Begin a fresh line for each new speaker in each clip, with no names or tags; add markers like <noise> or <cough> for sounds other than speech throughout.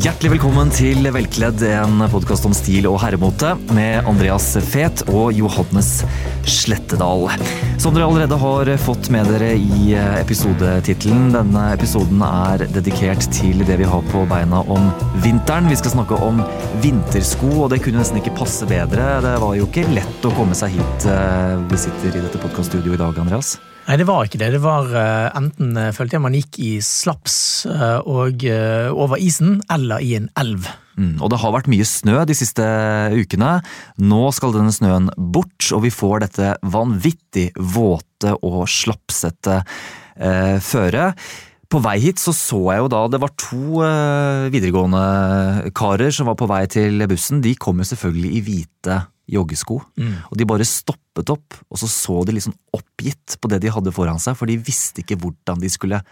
Hjertelig velkommen til Velkledd, en podkast om stil og herremote med Andreas Fet og Johannes Slettedal. Som dere allerede har fått med dere i episodetittelen, denne episoden er dedikert til det vi har på beina om vinteren. Vi skal snakke om vintersko, og det kunne nesten ikke passe bedre. Det var jo ikke lett å komme seg hit. Vi sitter i dette podkaststudioet i dag, Andreas.
Nei, det var ikke det. Det var uh, enten uh, følte jeg man gikk i slaps uh, og over isen, eller i en elv.
Mm, og det har vært mye snø de siste ukene. Nå skal denne snøen bort, og vi får dette vanvittig våte og slapsete føret. På vei hit så så jeg jo da det var to videregående karer som var på vei til bussen. De kom jo selvfølgelig i hvite joggesko. Mm. Og de bare stoppet opp, og så så de liksom oppgitt på det de hadde foran seg, for de visste ikke hvordan de skulle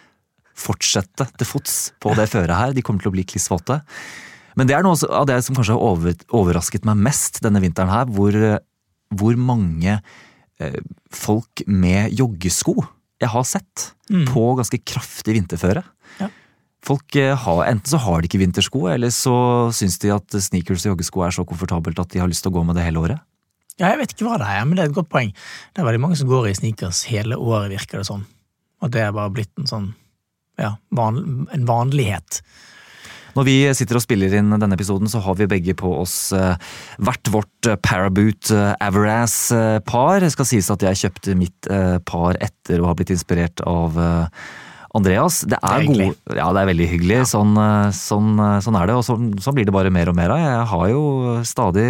fortsette til fots på det føret her. De kommer til å bli kliss våte. Men det er noe av det som kanskje har over, overrasket meg mest denne vinteren her, hvor, hvor mange eh, folk med joggesko jeg har sett mm. på ganske kraftig vinterføre. Ja. Folk eh, har, Enten så har de ikke vintersko, eller så syns de at sneakers og joggesko er så komfortabelt at de har lyst til å gå med det hele året.
Ja, Jeg vet ikke hva det er, men det er et godt poeng. Det er veldig mange som går i sneakers hele året, virker det sånn. Og det er bare blitt en sånn ja, van, en vanlighet.
Når vi sitter og spiller inn denne episoden, så har vi begge på oss uh, hvert vårt uh, Paraboot Averass-par. Det skal sies at jeg kjøpte mitt par etter å ha blitt inspirert av Andreas, det er, det er gode Ja, det er veldig hyggelig. Ja. Sånn, eh, sånn, eh, sånn, er det, og sånn, sånn, blir det bare mer og mer av. Jeg har jo stadig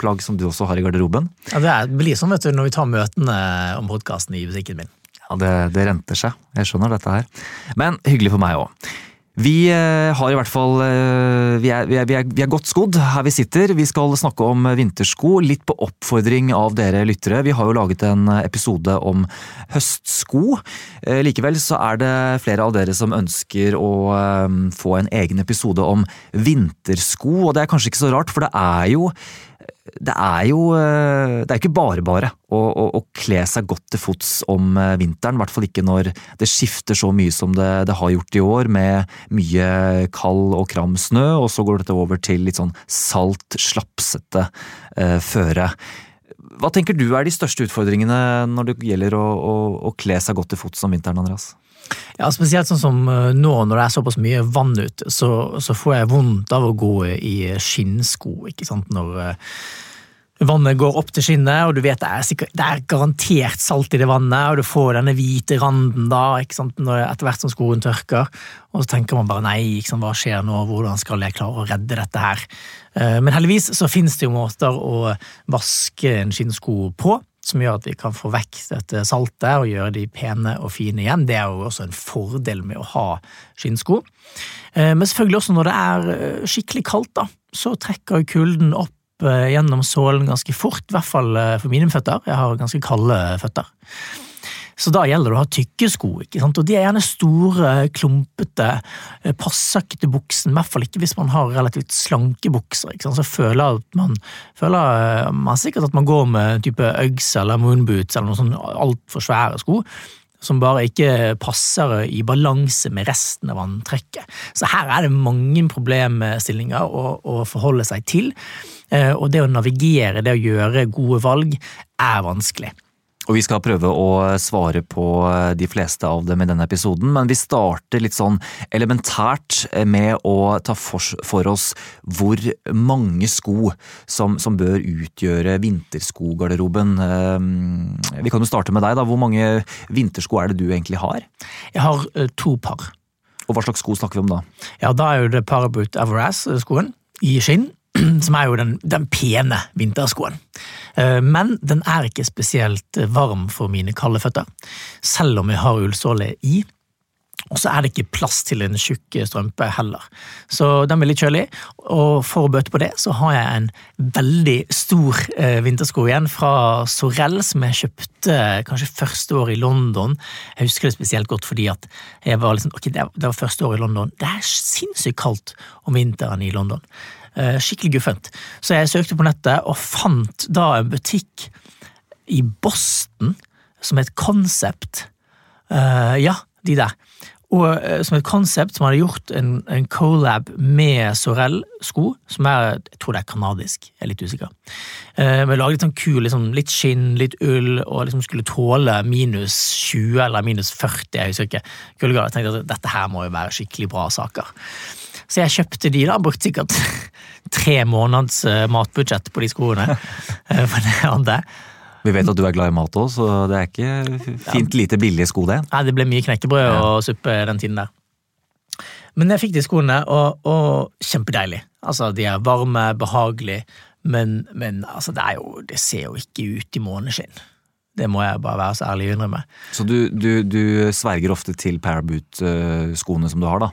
plagg som du også har i garderoben.
Ja, Det blir sånn vet du, når vi tar møtene om podkasten i butikken min.
Ja, det, det renter seg. Jeg skjønner dette her. Men hyggelig for meg òg. Vi eh, har i hvert fall eh, vi er, vi, er, vi er, godt skodd her vi sitter. Vi skal snakke om vintersko, litt på oppfordring av dere lyttere. Vi har jo laget en episode om høstsko. Eh, likevel så er det flere av dere som ønsker å få en egen episode om vintersko, og det er kanskje ikke så rart, for det er jo det er jo eh, det er ikke bare bare å, å, å, kle seg godt til fots om eh, vinteren. I hvert fall ikke når det skifter så mye som det, det, har gjort i år, med mye kald og kram snø, og så går dette over til litt sånn salt, slapsete eh, føre. Hva tenker du er de største utfordringene når det gjelder å, å, kle seg godt til fots om vinteren, Andreas?
Ja, Spesielt sånn som eh, nå når det er såpass mye vann ute, så, så, får jeg vondt av å gå i skinnsko. ikke sant, når uh, vannet går opp til skinnet, og du vet det er, sikkert, det er, garantert salt i det vannet, og du får denne hvite randen da, ikke sant, når, etter hvert som skoen tørker. Og så tenker man bare nei, sant, hva skjer nå, hvordan skal jeg klare å redde dette her? Uh, men heldigvis så finnes det jo måter å vaske en skinnsko på som gjør at vi kan få vekk dette saltet og gjøre de pene og fine igjen. Det er jo også en fordel med å ha skinnsko. Eh, men selvfølgelig også når det er eh, skikkelig kaldt, da, så trekker kulden opp eh, gjennom sålen ganske fort, i hvert fall for mine føtter. Jeg har ganske kalde føtter. Så da gjelder det å ha tykke sko. ikke sant? Og de er gjerne store, klumpete, eh, passer ikke til buksen. I hvert fall ikke hvis man har relativt slanke bukser. ikke sant? Så føler man, føler eh, man sikkert at man går med type Uggs eller moonboots eller noen sånn altfor svære sko som bare ikke passer i balanse med resten av antrekket. Så her er det mange problemstillinger å, å forholde seg til, eh, og det å navigere, det å gjøre gode valg, er vanskelig.
Og vi skal prøve å svare på de fleste av dem i denne episoden, men vi starter litt sånn elementært med å ta for, oss hvor mange sko som, som bør utgjøre vinterskogarderoben. Eh, vi kan jo starte med deg, da. Hvor mange vintersko er det du egentlig har?
Jeg har eh, to par.
Og hva slags sko snakker vi om da?
Ja, Da er jo det Paraboot Everaz-skoen i skinn. <clears throat> som er jo den, den pene vinterskoen. Eh, men den er ikke spesielt varm for mine kalde føtter, selv om jeg har ullsåle i. Og så er det ikke plass til en tjukk strømpe heller. Så den blir litt kjølig. Og for å bøte på det, så har jeg en veldig stor eh, vintersko igjen fra Sorell, som jeg kjøpte kanskje første år i London. Jeg husker det spesielt godt fordi at jeg var liksom, ok, det var første år i London. Det er sinnssykt kaldt om vinteren i London. Eh, skikkelig guffent. Så jeg søkte på nettet og fant da en butikk i Boston som het Concept. Uh, ja, de der. Og eh, som et konsept som hadde gjort en, en collab med Sorell-sko, som er jeg tror det er kanadisk, jeg er litt usikker. Eh, Vi laget sånn kul, liksom, litt skinn, litt ull, og liksom skulle tåle minus 20 eller minus 40, jeg husker ikke. kuldegrader. Jeg tenkte at dette her må jo være skikkelig bra saker. Så jeg kjøpte de, da, brukte sikkert <laughs> tre måneders eh, matbudsjett på de skoene. <laughs> eh, For det andre.
Vi vet at du er glad i mat òg, så det er ikke fint lite billige sko, det.
Nei, det ble mye knekkebrød og suppe den tiden der. Men jeg fikk de skoene, og, og kjempedeilig. Altså, de er varme, behagelige, men, men altså, det, jo, det ser jo ikke ut i måneskinn. Det må jeg bare være så ærlig å innrømme.
Så du, du, du sverger ofte til Paraboot-skoene som du har, da?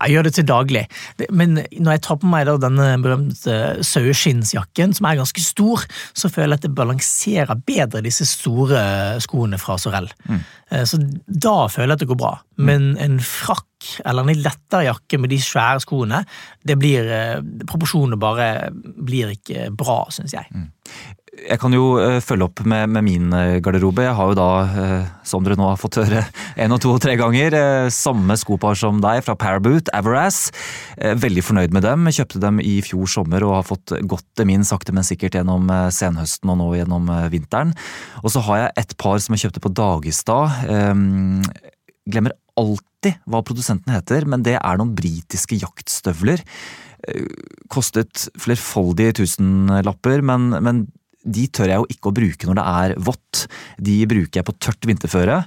Jeg gjør det til daglig, men når jeg tar på meg denne berømte saueskinnsjakken, som er ganske stor, så føler jeg at det balanserer bedre disse store skoene fra Sorell. Mm. Så da føler jeg at det går bra. Men en frakk eller en litt lettere jakke med de svære skoene, det blir eh, Proporsjonene bare blir ikke bra, syns jeg.
Jeg kan jo eh, følge opp med, med min eh, garderobe. Jeg har jo da, eh, som dere nå har fått høre <laughs> en og to og tre ganger, samme skopar som deg fra Paraboot, Averass. Veldig fornøyd med dem. Kjøpte dem i fjor sommer og har fått godt dem inn sakte, men sikkert gjennom senhøsten og nå gjennom vinteren. Og så har jeg et par som jeg kjøpte på Dagestad. Ehm, Glemmer alltid hva produsenten heter, men det er noen britiske jaktstøvler. Kostet flerfoldige tusenlapper, men, men de tør jeg jo ikke å bruke når det er vått. De bruker jeg på tørt vinterføre,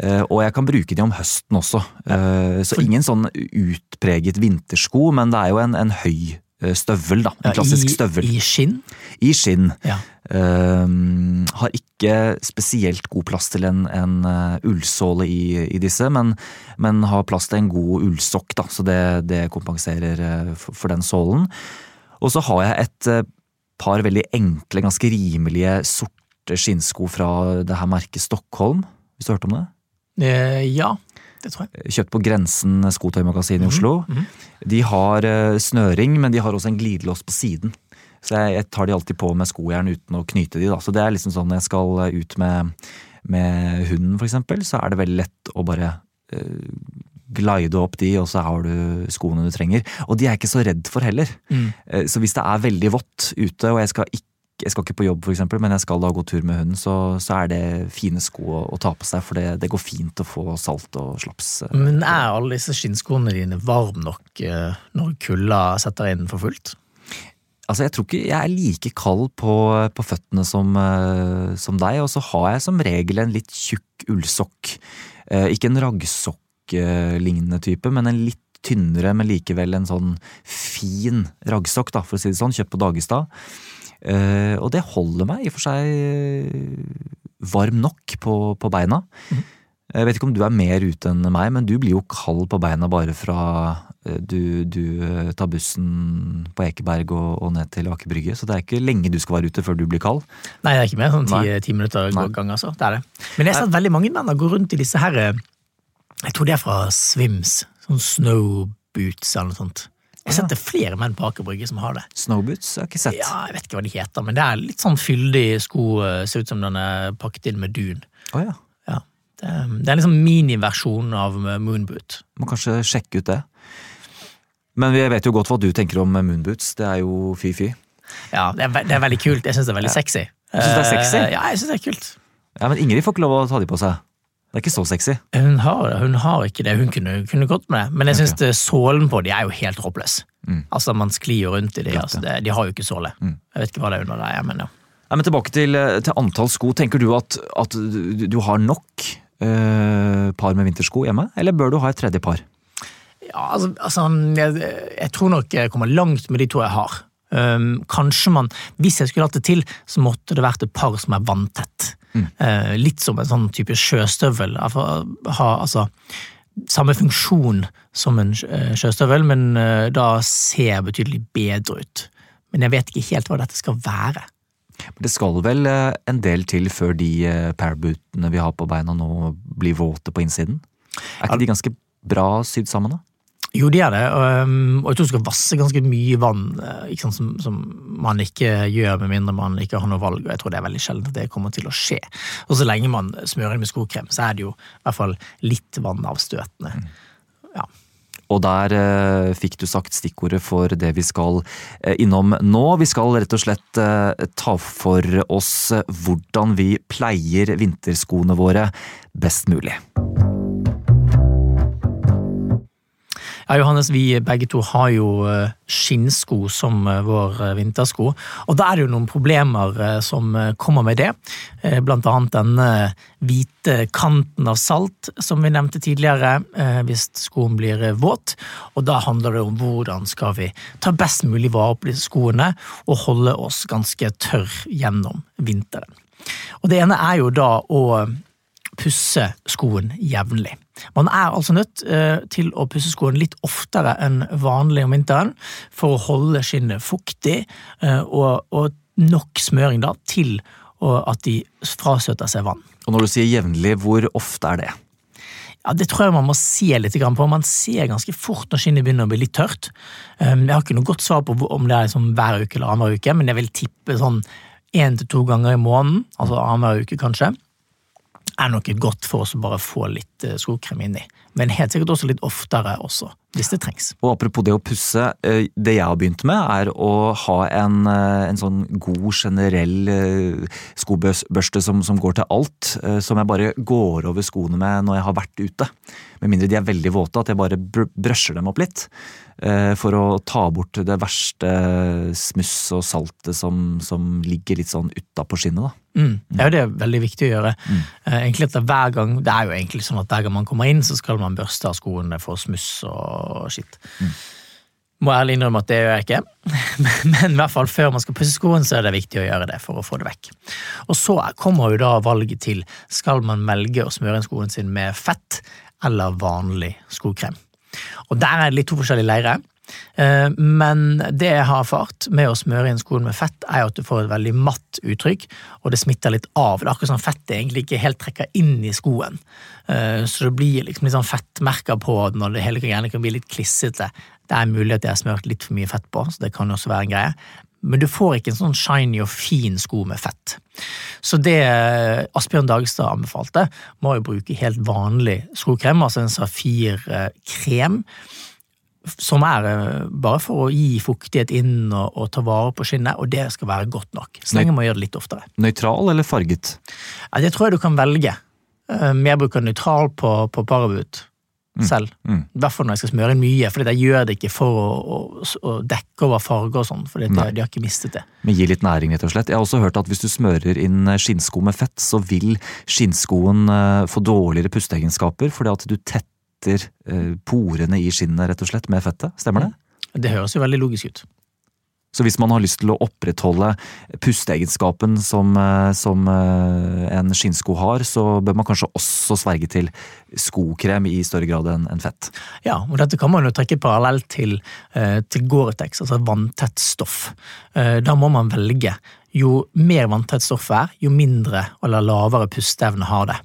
eh, og jeg kan bruke de om høsten også. Ja. Så ingen sånn utpreget vintersko, men det er jo en, en høy eh, støvel, da. En klassisk støvel.
I, I skinn.
I skinn.
Ja.
Um, har ikke spesielt god plass til en, en eh, ullsåle i, i disse, men, men har plass til en god ullsokk, da, så det, det kompenserer eh, for, for den sålen. Og så har jeg et eh, par veldig enkle, ganske rimelige sorte skinnsko fra det her merket Stockholm, hvis du har hørt om det?
Eh, ja, det tror jeg.
Kjøpt på Grensen skotøymagasin i Oslo. De har eh, snøring, men de har også en glidelås på siden. Så jeg, jeg tar de alltid på med skojern uten å knyte de. Da. Så det er liksom sånn når jeg skal eh, ut med, med hunden, for eksempel, så er det veldig lett å bare eh, glide opp de, og så har du skoene du trenger. Og de er jeg ikke så redd for heller. Mm. Så hvis det er veldig vått ute, og jeg skal ikke jeg skal ikke på jobb, for eksempel, men jeg skal da gå tur med hunden, så, så er det fine sko å, å ta på seg, for det, det går fint å få salt og slaps. eh.
Men er alle disse skinnskoene dine varme nok eh, når kulda setter inn for fullt?
Altså, jeg tror ikke jeg er like kald på, på føttene som, eh, som deg, og så har jeg som regel en litt tjukk ullsokk. Eh, ikke en raggsokk-lignende type, men en litt tynnere, men likevel en sånn fin raggstokk, da, for å si det sånn, kjøpt på Dagestad. Uh, og det holder meg i og for seg eh, varm nok på, på beina. Jeg vet ikke om du er mer ute enn meg, men du blir jo kald på beina bare fra eh, du, du tar bussen på Ekeberg og, og ned til Aker Brygge. Så det er ikke lenge du skal være ute før du blir kald.
Nei, det er ikke mer sånn ti, ti minutter
Nei.
gang, altså. Det er det. Men jeg har sett veldig mange menn gå rundt i disse her Jeg tror det er fra Swims. Sånn snowboots eller noe sånt. Jeg har sett det flere menn på Aker Brygge som har det.
Snowboots jeg har ikke sett.
Ja, Jeg vet ikke hva de heter, men det er litt sånn fyldig sko. eh, Ser ut som den er pakket inn med dun.
Oh, ja.
Ja. Det, er- det er liksom miniversjon av eh, moonboot.
Må kanskje sjekke ut det. Men vi vet jo godt hva du tenker om moonboots. Det er jo fy-fy.
Ja, det er, ve- det er veldig kult. Jeg syns det er veldig sexy.
Du synes det er sexy?
Eh, Ja, jeg syns det er kult.
Ja, Men Ingrid får ikke lov å ta de på seg. Det er ikke så sexy.
Hun har, hun har ikke det. Hun kunne, kunne gått med det. Men jeg syns okay. sålen på de er jo helt håpløs.
Mm.
Altså, man sklir jo rundt i de. Altså, det, de har jo ikke såle.
Mm.
Jeg vet ikke hva det er under der, men ja.
Nei, men Tilbake til, eh, til antall sko. Tenker du at, at du, du har nok eh, par med vintersko hjemme, eller bør du ha et tredje par?
Ja, altså, altså jeg, jeg tror nok jeg kommer langt med de to jeg har. Um, kanskje man, Hvis jeg skulle hatt det til, så måtte det vært et par som er vanntett. Eh, litt som en sånn type sjøstøvel. Ha altså, samme funksjon som en sjøstøvel, men eh, da ser betydelig bedre ut. Men jeg vet ikke helt hva dette skal være.
Det skal vel eh, en del til før de eh, parabootene vi har på beina nå blir våte på innsiden? Er ikke de ganske bra sydd sammen, da?
Jo, de er det, og jeg tror du skal vasse ganske mye vann sant, som, som, man ikke gjør med mindre man ikke har noe valg, og jeg tror det er veldig sjelden at det kommer til å skje. Og så lenge man smører inn med skokrem, så er det jo i hvert fall litt vannavstøtende. Ja.
Og der eh, fikk du sagt stikkordet for det vi skal eh, innom nå. Vi skal rett og slett eh, ta for oss hvordan vi pleier vinterskoene våre best mulig.
Ja, Johannes, vi begge to har jo eh, skinnsko som eh, vår eh, vintersko. Og da er det jo noen problemer som kommer med det. Blant annet denne hvite kanten av salt som vi nevnte tidligere, hvis skoen blir våt. Og da handler det om hvordan skal vi ta best mulig vare på disse skoene og holde oss ganske tørr gjennom vinteren. Og det ene er jo da å pusse skoen jevnlig. Man er altså nødt eh, til å pusse skoen litt oftere enn vanlig om vinteren for å holde skinnet fuktig, eh, og, og nok smøring da til at de frasøter seg vann.
Og Når du sier jevnlig, hvor ofte er det?
Ja, Det tror jeg man må se litt på. Man ser ganske fort når skinnet begynner å bli litt tørt. Eh, jeg har ikke noe godt svar på om det er liksom hver uke eller annenhver uke, men jeg vil tippe sånn én til to ganger i måneden, altså annenhver uke kanskje er nok godt for oss å bare få litt eh, skokrem inni. Men helt sikkert også litt oftere også, hvis det trengs.
Og Apropos det å pusse. Eh, det jeg har begynt med, er å ha en, eh, en sånn god, generell skobørste som, som, går til alt. Som jeg bare går over skoene med når jeg har vært ute. Med mindre de er veldig våte, at jeg bare brøsjer dem opp litt. Eh, for å ta bort det verste smuss og saltet som, som ligger litt sånn utapå skinnet.
da. Mm. Ja, det er veldig viktig å gjøre. Mm. Eh, egentlig at hver gang, Det er jo egentlig sånn at hver gang man kommer inn, så skal man børste av skoene for smuss og skitt. Mm. Må ærlig innrømme at det gjør jeg ikke, <laughs> men i hvert fall før man skal pusse skoen, så er det viktig å gjøre det for å få det vekk. Og så kommer jo da valget til skal man velge å smøre inn skoen sin med fett eller vanlig skokrem. Og der er det litt to forskjellige leirer. Eh, men det jeg har erfart med å smøre inn skoen med fett, er at du får et veldig matt uttrykk, og det smitter litt av. Det er akkurat som fettet egentlig ikke helt trekker inn i skoen. Eh, så det blir liksom litt sånn fettmerker på den, og det hele kan bli litt klissete. Det er mulig at jeg har smurt litt for mye fett på, så det kan også være en greie. Men du får ikke en sånn shiny og fin sko med fett. Så det Asbjørn Dagstad anbefalte, var å bruke helt vanlig skokrem, altså en safirkrem. Som er eh, bare for å gi fuktighet inn og, og, ta vare på skinnet, og det skal være godt nok. Så lenge man gjør det litt oftere.
Nøytral eller farget?
Ja, det tror jeg du kan velge. Eh, jeg bruker nøytral på, på Parabut. Mm. selv. Mm. I hvert fall når jeg skal smøre inn mye, for jeg gjør det ikke for å, å, å dekke over farger og sånn, for de, har ikke mistet det.
Men gi litt næring, rett og slett. Jeg har også hørt at hvis du smører inn skinnsko med fett, så vil skinnskoen eh, få dårligere pusteegenskaper, fordi at du tetter eh, porene i skinnet, rett og slett, med fettet. Stemmer det?
Det høres jo veldig logisk ut.
Så hvis man har lyst til å opprettholde pusteegenskapen som, eh, som eh, en skinnsko har, så bør man kanskje også sverge til skokrem i større grad enn fett.
Ja, og dette kan man jo trekke parallelt til, eh, til Gore-Tex, altså vanntett stoff. Da må man velge. Jo mer vanntett stoffet er, jo mindre eller lavere pusteevne har det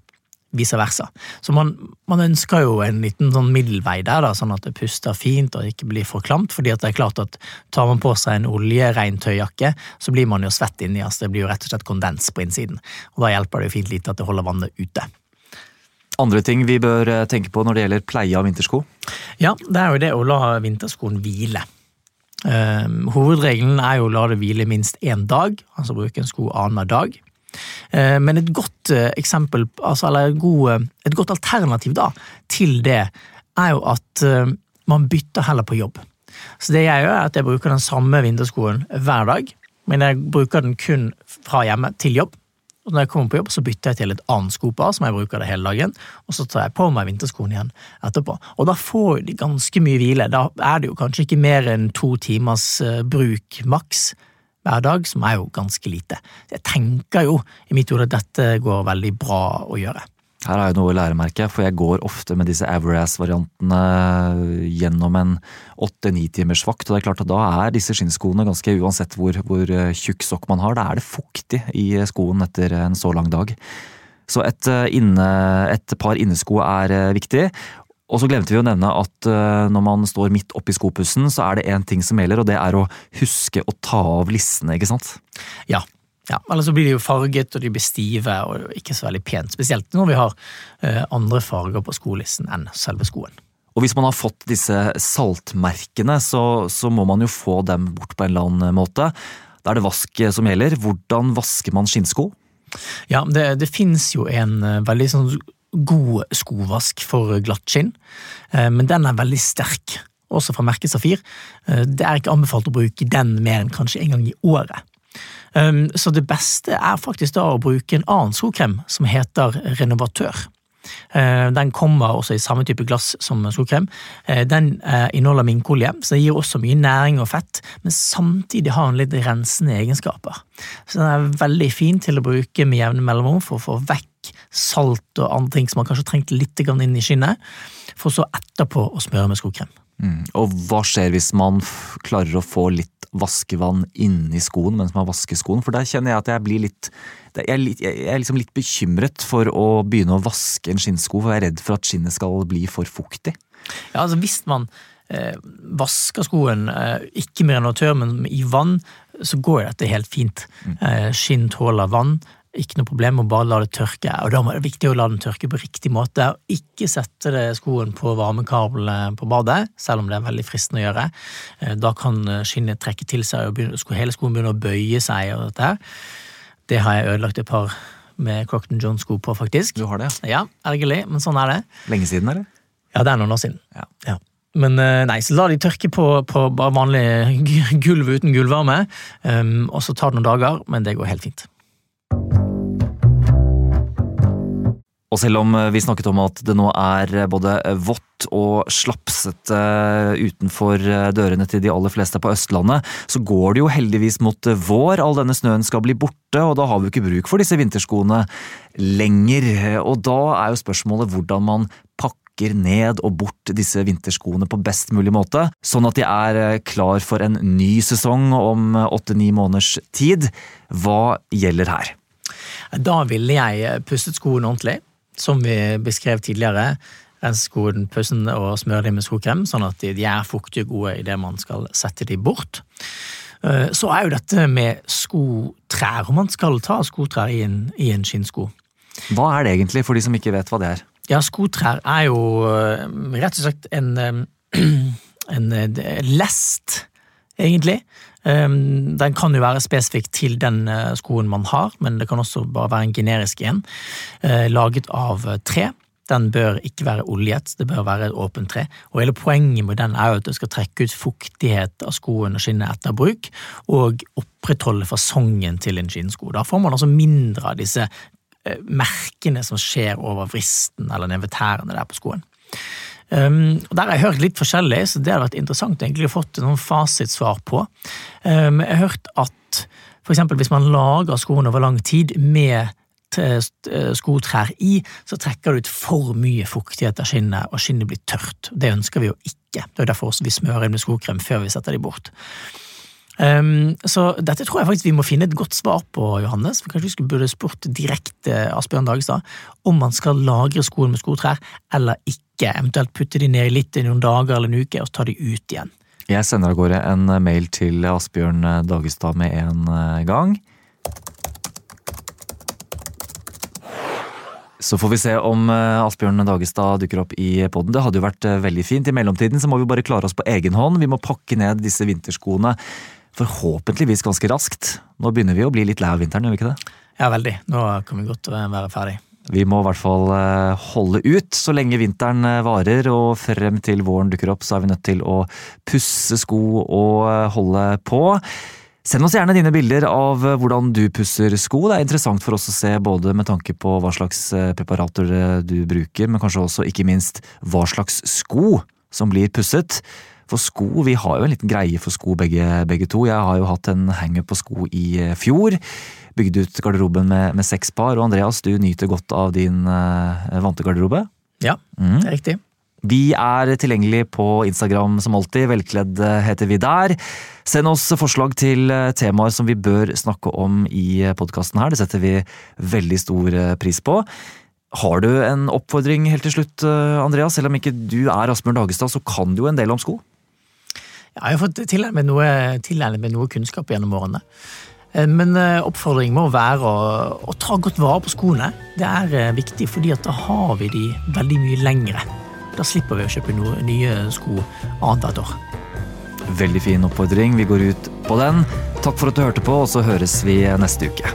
vice versa. Så man, man, ønsker jo en liten sånn middelvei der, da, sånn at det puster fint og ikke blir for klamt. fordi at det er klart at tar man på seg en oljerein tøyjakke, så blir man jo svett inni. Altså det blir jo rett og slett kondens på innsiden. Og da hjelper det jo fint lite at det holder vannet ute.
Andre ting vi bør eh, tenke på når det gjelder pleie av vintersko?
Ja, det er jo det å la vinterskoen hvile. Uh, hovedregelen er jo å la det hvile minst én dag, altså bruke en sko annenhver dag. Eh, men et godt eh, eksempel, altså, eller god, eh, et godt alternativ da, til det, er jo at man bytter heller på jobb. Så det jeg gjør, er at jeg bruker den samme vinterskoen hver dag, men jeg bruker den kun fra hjemme til jobb. Og når jeg kommer på jobb, så bytter jeg til et annet skopar som jeg bruker det hele dagen, og så tar jeg på meg vinterskoene igjen etterpå. Og da får de ganske mye hvile. Da er det jo kanskje ikke mer enn to timers bruk maks hver dag, som er jo ganske lite. Jeg tenker jo i mitt hode at dette går veldig bra å gjøre.
Her har jeg noe å læremerke, for jeg går ofte med disse Averass-variantene gjennom en åtte-ni timers vakt, og det er klart at da er disse skinnskoene, ganske uansett hvor, hvor tjukk sokk man har, da er det fuktig i skoen etter en så lang dag. Så et, inne, et par innesko er viktig, Og så glemte vi å nevne at uh, når man står midt oppi skopussen, så er det én ting som gjelder, og det er å huske å ta av lissene, ikke sant?
Ja. ja. Eller så blir de jo farget, og de blir stive og ikke så veldig pent. Spesielt når vi har uh, andre farger på skolissen enn selve skoen.
Og hvis man har fått disse saltmerkene, så, så må man jo få dem bort på en eller annen måte. Da er det vask som gjelder. Hvordan vasker man skinnsko?
Ja, det, det fins jo en veldig sånn god skovask for glatt skinn, eh, men den er veldig sterk, også fra merket Safir. Eh, det er ikke anbefalt å bruke den mer enn kanskje en gang i året. Um, så det beste er faktisk da å bruke en annen skokrem som heter Renovatør. Eh, den kommer også i samme type glass som skokrem. Den inneholder minkolje, så det gir også mye næring og fett, men samtidig har den litt rensende egenskaper. Så den er veldig fin til å bruke med jevne mellomrom for å få vekk salt og andre ting som man kanskje trengte litt inn i skinnet, for så etterpå å smøre med skokrem.
Mm. Og hva skjer hvis man klarer å få litt vaskevann inni skoen mens man vasker skoen? For der kjenner jeg at jeg blir litt jeg er, er liksom litt bekymret for å begynne å vaske en skinnsko, for jeg er redd for at skinnet skal bli for fuktig.
Ja, altså Hvis man eh, vasker skoen, eh, ikke å tørre, men i vann, så går dette helt fint. Mm. Eh, skinn tåler vann. Ikke noe problem å bare la det tørke, og da er det viktig å la den tørke på riktig måte. og Ikke sette skoen på varmekablene på badet, selv om det er veldig fristende å gjøre. Eh, da kan eh, skinnet trekke til seg, og begynne, hele skoen begynner å bøye seg. og dette her. Det har jeg ødelagt et par med Crocton John-sko på, faktisk.
Du har det?
Ja, ergerlig, men sånn er det.
Lenge siden, eller?
Ja, det er noen år siden.
Ja.
ja. Men eh, nei, så la de tørke på, på bare vanlig <laughs> gulv uten gulvvarme, um, og så tar det noen dager, men det går helt fint.
Og selv om vi snakket om at det nå er både vått og slapsete utenfor dørene til de aller fleste på Østlandet, så går det jo heldigvis mot vår. All denne snøen skal bli borte, og da har vi ikke bruk for disse vinterskoene lenger. Og da er jo spørsmålet hvordan man pakker ned og bort disse vinterskoene på best mulig måte, sånn at de er klar for en ny sesong om åtte-ni måneders tid. Hva gjelder her?
Da ville jeg pusset skoene ordentlig som vi beskrev tidligere, rense skoen, pussen og smøre dem med skokrem, sånn at de er fuktige og gode idet man skal sette dem bort. Eh, så er jo dette med skotrær, om man skal ta skotrær i en, i en skinnsko.
Hva er det egentlig, for de som ikke vet hva det er?
Ja, skotrær er jo eh, rett og slett en, eh, <clears throat> en lest, egentlig. Den kan jo være spesifikk til den skoen man har, men det kan også bare være en generisk en, laget av tre. Den bør ikke være oljet, det bør være et åpent tre. Og hele Poenget med den er jo at det skal trekke ut fuktighet av skoen og skinnet etter bruk, og opprettholde fasongen til en skinnsko. Da får man altså mindre av disse merkene som skjer over vristen eller tærne der på skoen. Um, og Der har jeg hørt litt forskjellig, så det hadde vært interessant egentlig å fått noen fasitsvar på. Um, jeg har hørt at eksempel hvis man lager skoene over lang tid med skotrær i, så trekker det ut for mye fuktighet av skinnet, og skinnet blir tørt. Det ønsker vi jo ikke. Det er derfor vi smører inn med skokrem før vi setter de bort. Um, så dette tror jeg faktisk vi må finne et godt svar på, Johannes. For kanskje vi burde spurt direkte Asbjørn Dagestad om man skal lagre skoen med skotrær eller ikke. Eventuelt putte de ned litt i noen dager eller en uke, og så ta de ut igjen.
Jeg sender av gårde en mail til Asbjørn Dagestad med en eh, gang. Så får vi se om eh, Asbjørn Dagestad dukker opp i poden. Det hadde jo vært eh, veldig fint. I mellomtiden så må vi bare klare oss på egen hånd. Vi må pakke ned disse vinterskoene forhåpentligvis ganske raskt. Nå begynner vi å bli litt lei av vinteren, gjør vi ikke det?
Ja, veldig. Nå kan vi godt være ferdig.
Vi må i hvert fall eh, holde ut så lenge vinteren eh, varer, og frem til våren dukker opp, så er vi nødt til å pusse sko og eh, holde på. Send oss gjerne dine bilder av hvordan du pusser sko. Det er interessant for oss å se både med tanke på hva slags preparater du bruker, men kanskje også ikke minst hva slags sko som blir pusset. For sko, vi har jo en liten greie for sko begge, begge to. Jeg har jo hatt en hanger på sko i fjor. Bygde ut garderoben med, med seks par. Og Andreas, du nyter godt av din uh, vante garderobe?
Ja, mm. det er riktig.
Vi er tilgjengelig på Instagram som alltid. Velkledd eh, heter vi der. Send oss forslag til temaer som vi bør snakke om i podkasten her. Det setter vi veldig stor pris på. Har du en oppfordring helt til slutt, eh, Andreas? Selv om ikke du er Asbjørn Dagestad, så kan du jo en del om sko.
Ja, jeg har fått tilegnet meg noe, noe kunnskap gjennom årene. Eh, Men eh, oppfordringen må være å, å ta godt vare på skoene. Det er eh, viktig, fordi da har vi de veldig mye lengre. Da slipper vi å kjøpe noe, nye sko annethvert år.
Veldig fin oppfordring. Vi går ut på den. Takk for at du hørte på, og så høres vi neste uke.